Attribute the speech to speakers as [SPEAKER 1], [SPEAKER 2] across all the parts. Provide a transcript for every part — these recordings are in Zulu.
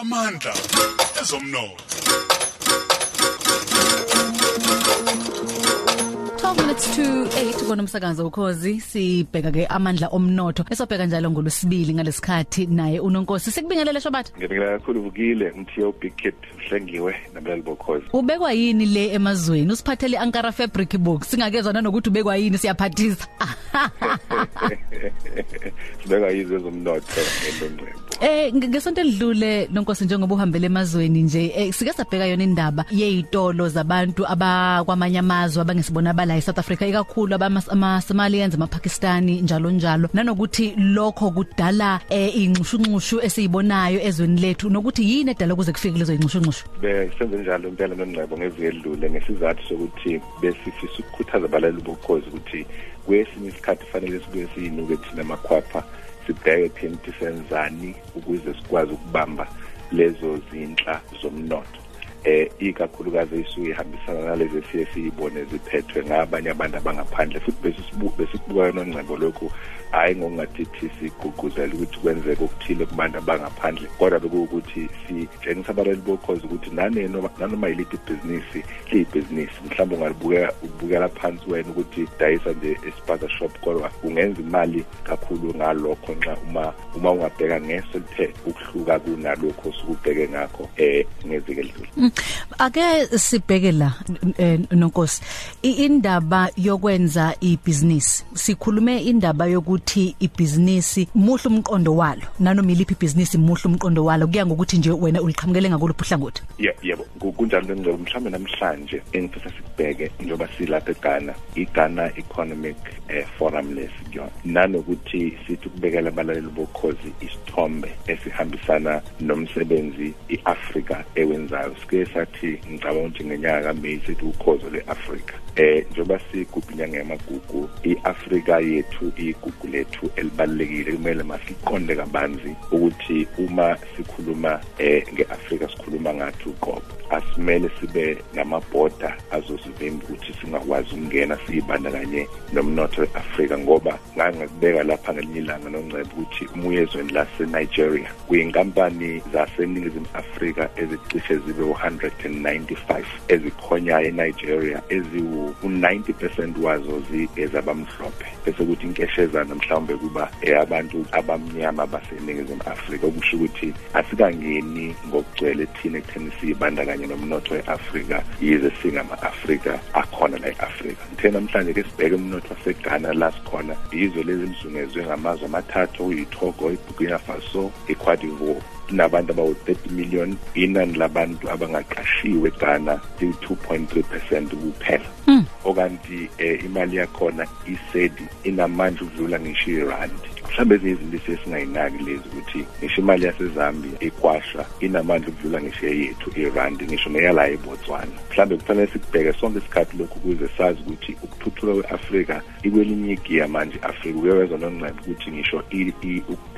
[SPEAKER 1] amandla ezomnotho.
[SPEAKER 2] 12 minutes to 8 kona umsakazo ukhozi. Sibheka ke amandla omnotho. Esobheka njalo ngolwesibili ngalesikhathi naye unonkosi. Sikubingelele shobatha
[SPEAKER 3] ngibingelela kakhulu vukile mthiyo big kid hlengiwe nabelali bokhozi
[SPEAKER 2] ubekwa yini le emazweni? Usiphathele Ankara Fabric Book. Singakezwa nanokuthi ubekwa yini siyaphathisa.
[SPEAKER 3] Sibeka yizo zomnotho endongcebo
[SPEAKER 2] Eh ngesonto elidlule nonkosi njengoba uhambele emazweni nje eh, sike sabheka yona indaba yezitolo zabantu abakwamanye amazwe abangesibona bala eSouth Africa ikakhulu abama-Somalians amaPakistani njalo njalo. Nanokuthi lokho kudala eh, inxushunxushu esiyibonayo ezweni lethu. Nokuthi yini edala ukuze kufike lezo inxushunxushu
[SPEAKER 3] besenze njalo impela nongcebo ngeviki elidlule ngesizathu sokuthi besifisa ukukhuthaza abalali bokhozi ukuthi kwesinye isikhathi fanele sibuye siyinuke thina makhwapha sibheke thina ukuthi senzani ukuze sikwazi ukubamba lezo zinhla zomnotho. Eh ikakhulukazi isuke ihambisana nalezi siye siyibone ziphethwe ngabanye abantu abangaphandle. Futhi besikubuka nongcebo lokhu. Hayi ngokungathithi sigqugquzela ukuthi kwenzeke okuthile kubantu abangaphandle. Kodwa bekuwukuthi sitshengisa abalali bokhozi ukuthi nanoma yiliphi ibhizinisi liyibhizinisi. Mhlawumbe ungalibukela ubukela phansi wena ukuthi dayisa nje esipaza shop kodwa ungenza imali kakhulu ngalokho nxa uma uma ungabheka ngeso lithe ukuhluka kunalokho sukubheke ngakho eh ngezike lidlule
[SPEAKER 2] ake sibheke la eh, nonkosi. Indaba yokwenza ibhizinisi sikhulume indaba yokuthi ibhizinisi muhle umqondo walo nanoma iliphi ibhizinisi muhle umqondo walo kuya ngokuthi nje wena uliqhamukele ngakuluphi uhlangothi.
[SPEAKER 3] Yebo kunjalo ngicela mhlawumbe namhlanje engifisa sikubheke njengoba silapha eGhana iGhana Economic eh, Forum lesiyona nanokuthi sithi kubekela abalaleli bokhozi isithombe esihambisana nomsebenzi iAfrica ewenzayo. Sike sathi ngicabanga ukuthi ngenyanga kaMeyi sithi ukhozo leAfrica eh njengoba sigubha inyanga yamagugu iAfrica yethu igugu lethu elibalekile kumele masiqonde kabanzi ukuthi uma sikhuluma eh ngeAfrica sikhuluma ngathi uqobo asimele sibe namabhoda azosivimba ukuthi singakwazi ukungena siyibandakanye nomnotho weAfrica ngoba ngangakubeka lapha ngelinye ilanga nongcebo ukuthi umuye ezweni laseNigeria kuyinkampani zaseNingizimu Afrika ezicishe zibe 195 ezikhonyayo eNigeria eziwu 90% wazo ezabamhlophe bese kuthi inkeshezana mhlawumbe kuba abantu abamnyama baseNingizimu Afrika okusho ukuthi asikangeni ngokugcwele thina ekutheni siyibandakanye nomnotho weAfrika yize singama-Afrika akhona la eAfrika. Ngithe namhlanje ke sibheke umnotho waseGhana la sikhona yizwe lezi lizungezwe ngamazwe amathathu okuyitogo iburkina faso icote d'ivoire nabantu abawu-30 million inani labantu abangaqashiwe eghana liyi-2.3 percent kuphela
[SPEAKER 2] mm.
[SPEAKER 3] okanti eh, imali yakhona isedi inamandla ukudlula ngisho irandi mhlawumbe ezinye izinto esingayinaki lezi ukuthi ngisho imali yasezambia ikwasha inamandla ukudlula ngisho yethu irandi ngisho neyala ebotswana. Mhlawumbe kufanele sikubheke sonke isikhathi lokhu ukuze sazi ukuthi ukuthuthuka kwe-afrika ikwelinye igiya manje i-afrika kuyakwenza nongcebo ukuthi ngisho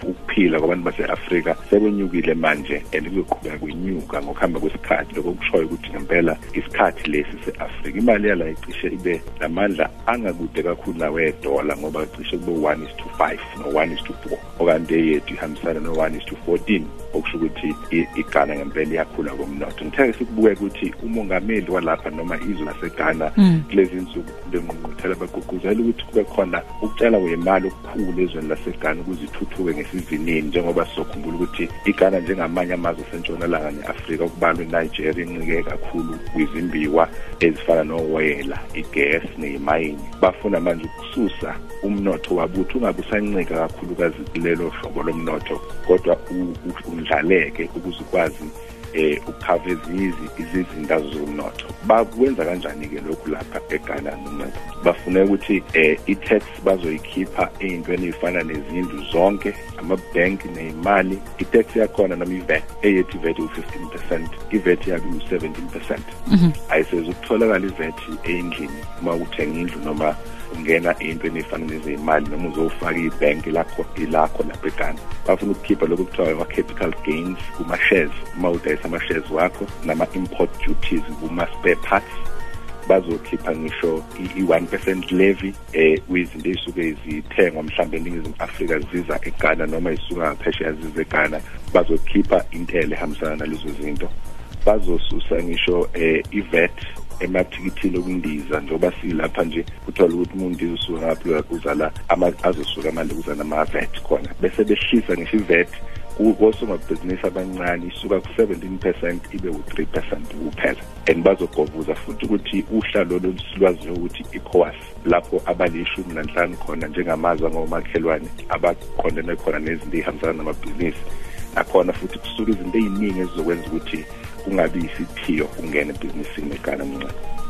[SPEAKER 3] ukuphila kwabantu base-afrika sekwenyukile manje and kuyoqhubeka kwenyuka ngokuhamba kwesikhathi. Lokho kushoyo ukuthi ngempela isikhathi lesi se-afrika imali yala icishe ibe namandla angakude kakhulu nawedola ngoba cishe kube one is to five no-one is to four okanti eyethu ihambisana no-one is to fourteen. Okusho ukuthi iGhana ngempela iyakhula komnotho. Ngitheke sikubuke ukuthi umongameli walapha noma izwe laseGhana kulezi insuku bengqungquthela bagqugquzela ukuthi kube khona ukutshala kwemali okukhulu ezweni laseGhana ukuze ithuthuke ngesivinini njengoba sizokhumbula ukuthi iGhana njengamanye amazwe asentshonalanga ne-Afrika okubalwa iNigeria incike kakhulu kwizimbiwa ezifana nowoyela igas neyimayini bafuna manje ukususa umnotho wabuthi ungabe usancika kakhulukazi kulelo hlobo lomnotho kodwa undlaleke ukuze ukwazi eh ukukhava ezizi izizinda zomnotho. Bakwenza kanjani ke lokhu lapha eGhana noma bafuna ukuthi eh i-tax bazoyikhipha ezintweni ezifana nezindlu zonke ama-bank nezimali i-tax yakhona noma i-VAT eyethi i-VAT u-15% i-VAT yabe u-17% ayiseze ukutholakala i-VAT eyindlini uma uthenga indlu noma ungena eyintweni ey'fana nezeyimali noma uzofaka ibhenki lakho ilakho lapha eGhana. Bafuna ukukhipha lokhu kuthiwa ama-capital gains kuma-shares uma udayisa ama-shares wakho nama-import duties kuma-spare parts. Bazokhipha ngisho i-1% levy eh kwizinto ezisuke zithengwa mhlawumbe eningizimu Afrika ziza eGhana noma isuka ngaphesheya zize eGhana. Bazokhipha intela ehambisana nalezo zinto. Bazosusa ngisho eh iVAT emathikithini okundiza njengoba silapha nje kuthola ukuthi umuntu usuka ngapha kuza la azosuka manje kuza nama-VAT khona. Bese behlisa ngisho i-VAT kosomabhizinisi abancane isuka ku-17 percent ibe u-3 percent kuphela. And bazogovuza futhi ukuthi uhlalo lolusilwaziyo ukuthi i-coas lapho abalishumi nanhlanu khona njengamazwe angomakhelwane abakhondene khona nezinto ey'hambisana namabhizinisi. Nakhona futhi kusuka izinto ey'ningi ezizokwenza ukuthi kungabi isithiyo ukungena ebhizinisini eGhana mncane
[SPEAKER 2] Mm.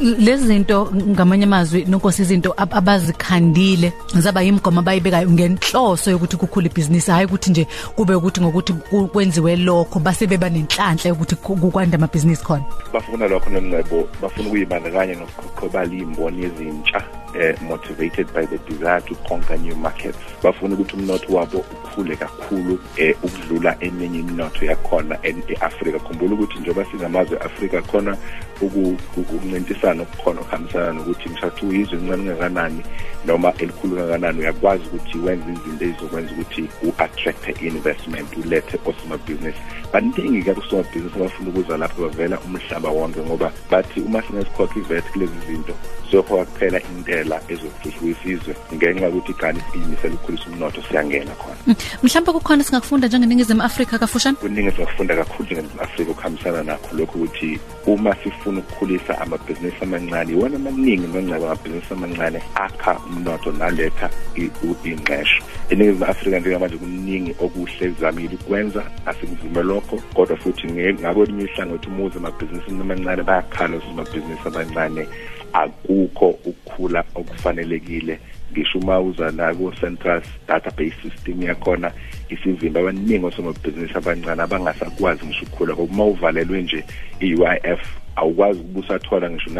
[SPEAKER 2] Lezi zinto ngamanye amazwi nonkosi izinto abazikhandile zaba yimgomo abayibekayo ngenhloso yokuthi kukhule ibhizinisi. Hayi ukuthi nje kube ukuthi ngokuthi kwenziwe lokho base beba nenhlanhla yokuthi kukwanda amabhizinisi khona.
[SPEAKER 3] Bafuna lokho nengcebo bafuna ukuyibandakanya nokuqhobala imboni ezintsha eh, motivated by the desire to conquer new markets. Bafuna ukuthi umnotho wabo ukhule kakhulu eh, ukudlula eminye iminotho yakhona e-Afrika. Khumbula ukuthi njengoba singamazwe e-Afrika khona ukuncintisana okukhona okuhambisana nokuthi mshathi uyizwe incane kangakanani noma elikhulu kangakanani uyakwazi ukuthi wenze izinto ezizokwenza ukuthi u-attract investment ulethe osomabhizinisi. Baningi ke osomabhizinisi abafuna ukuza lapho bavela umhlaba wonke ngoba bathi uma sinesikhokha ivet kulezi zinto siyohoka kuphela intela ezothuthukisa izwe ngenxa yokuthi igani ibhizinisela ukukhulisa umnotho siyangena khona.
[SPEAKER 2] Mm. mhlawumbe kukhona singakufunda njengeningizimu afrika kafushane?
[SPEAKER 3] Kuningi singakufunda kakhulu njengeningizimu afrika ukuhambisana nakho lokho ukuthi uma sifuna ukukhulisa amabhizinisi amancane. Iwona amaningi nongcebo amabhizinisi amancane akha umnotho naletha ingqesho. Eningizimu afrika njengamanje kuningi okuhle kuzamile ukwenza asikuvume lokho kodwa futhi ngakwelinye ihlangothi umuze amabhizinisini amancane bayakhala amabhizinisi amancane akukho ukukhula okufanelekile. Ngisho uma uza nako central database system yakhona isivimba abaningi osomabhizinisi abancane abangasakwazi ngisho ukukhula ngoba uma uvalelwe nje i-UIF awukwazi ukubusathola ngisho